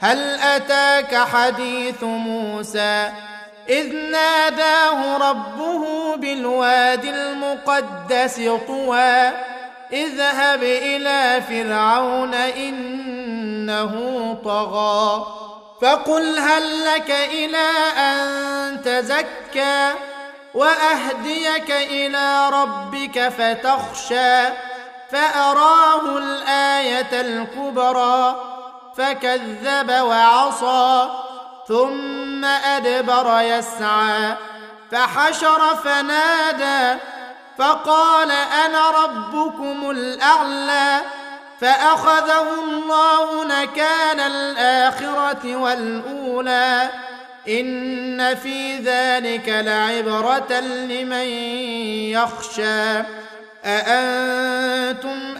هل أتاك حديث موسى؟ إذ ناداه ربه بالوادي المقدس طوى اذهب إلى فرعون إنه طغى فقل هل لك إلى أن تزكى؟ وأهديك إلى ربك فتخشى فأراه الآية الكبرى. فكذب وعصى ثم أدبر يسعى. فحشر فنادى فقال أنا ربكم الأعلى. فأخذه الله نكال الآخرة والأولى. إن في ذلك لعبرة لمن يخشى. اانتم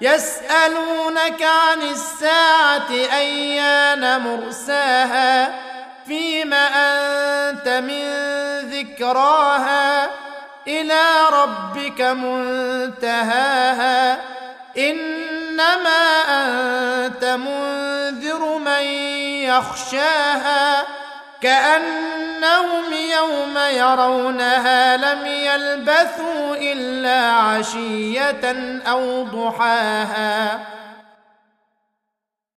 يسألونك عن الساعة أيان مرساها؟ فيم أنت من ذكراها؟ إلى ربك منتهاها. إنما أنت منذر من يخشاها. كأنهم يوم يرونها لم يلبثوا إلا عشية أو ضحاها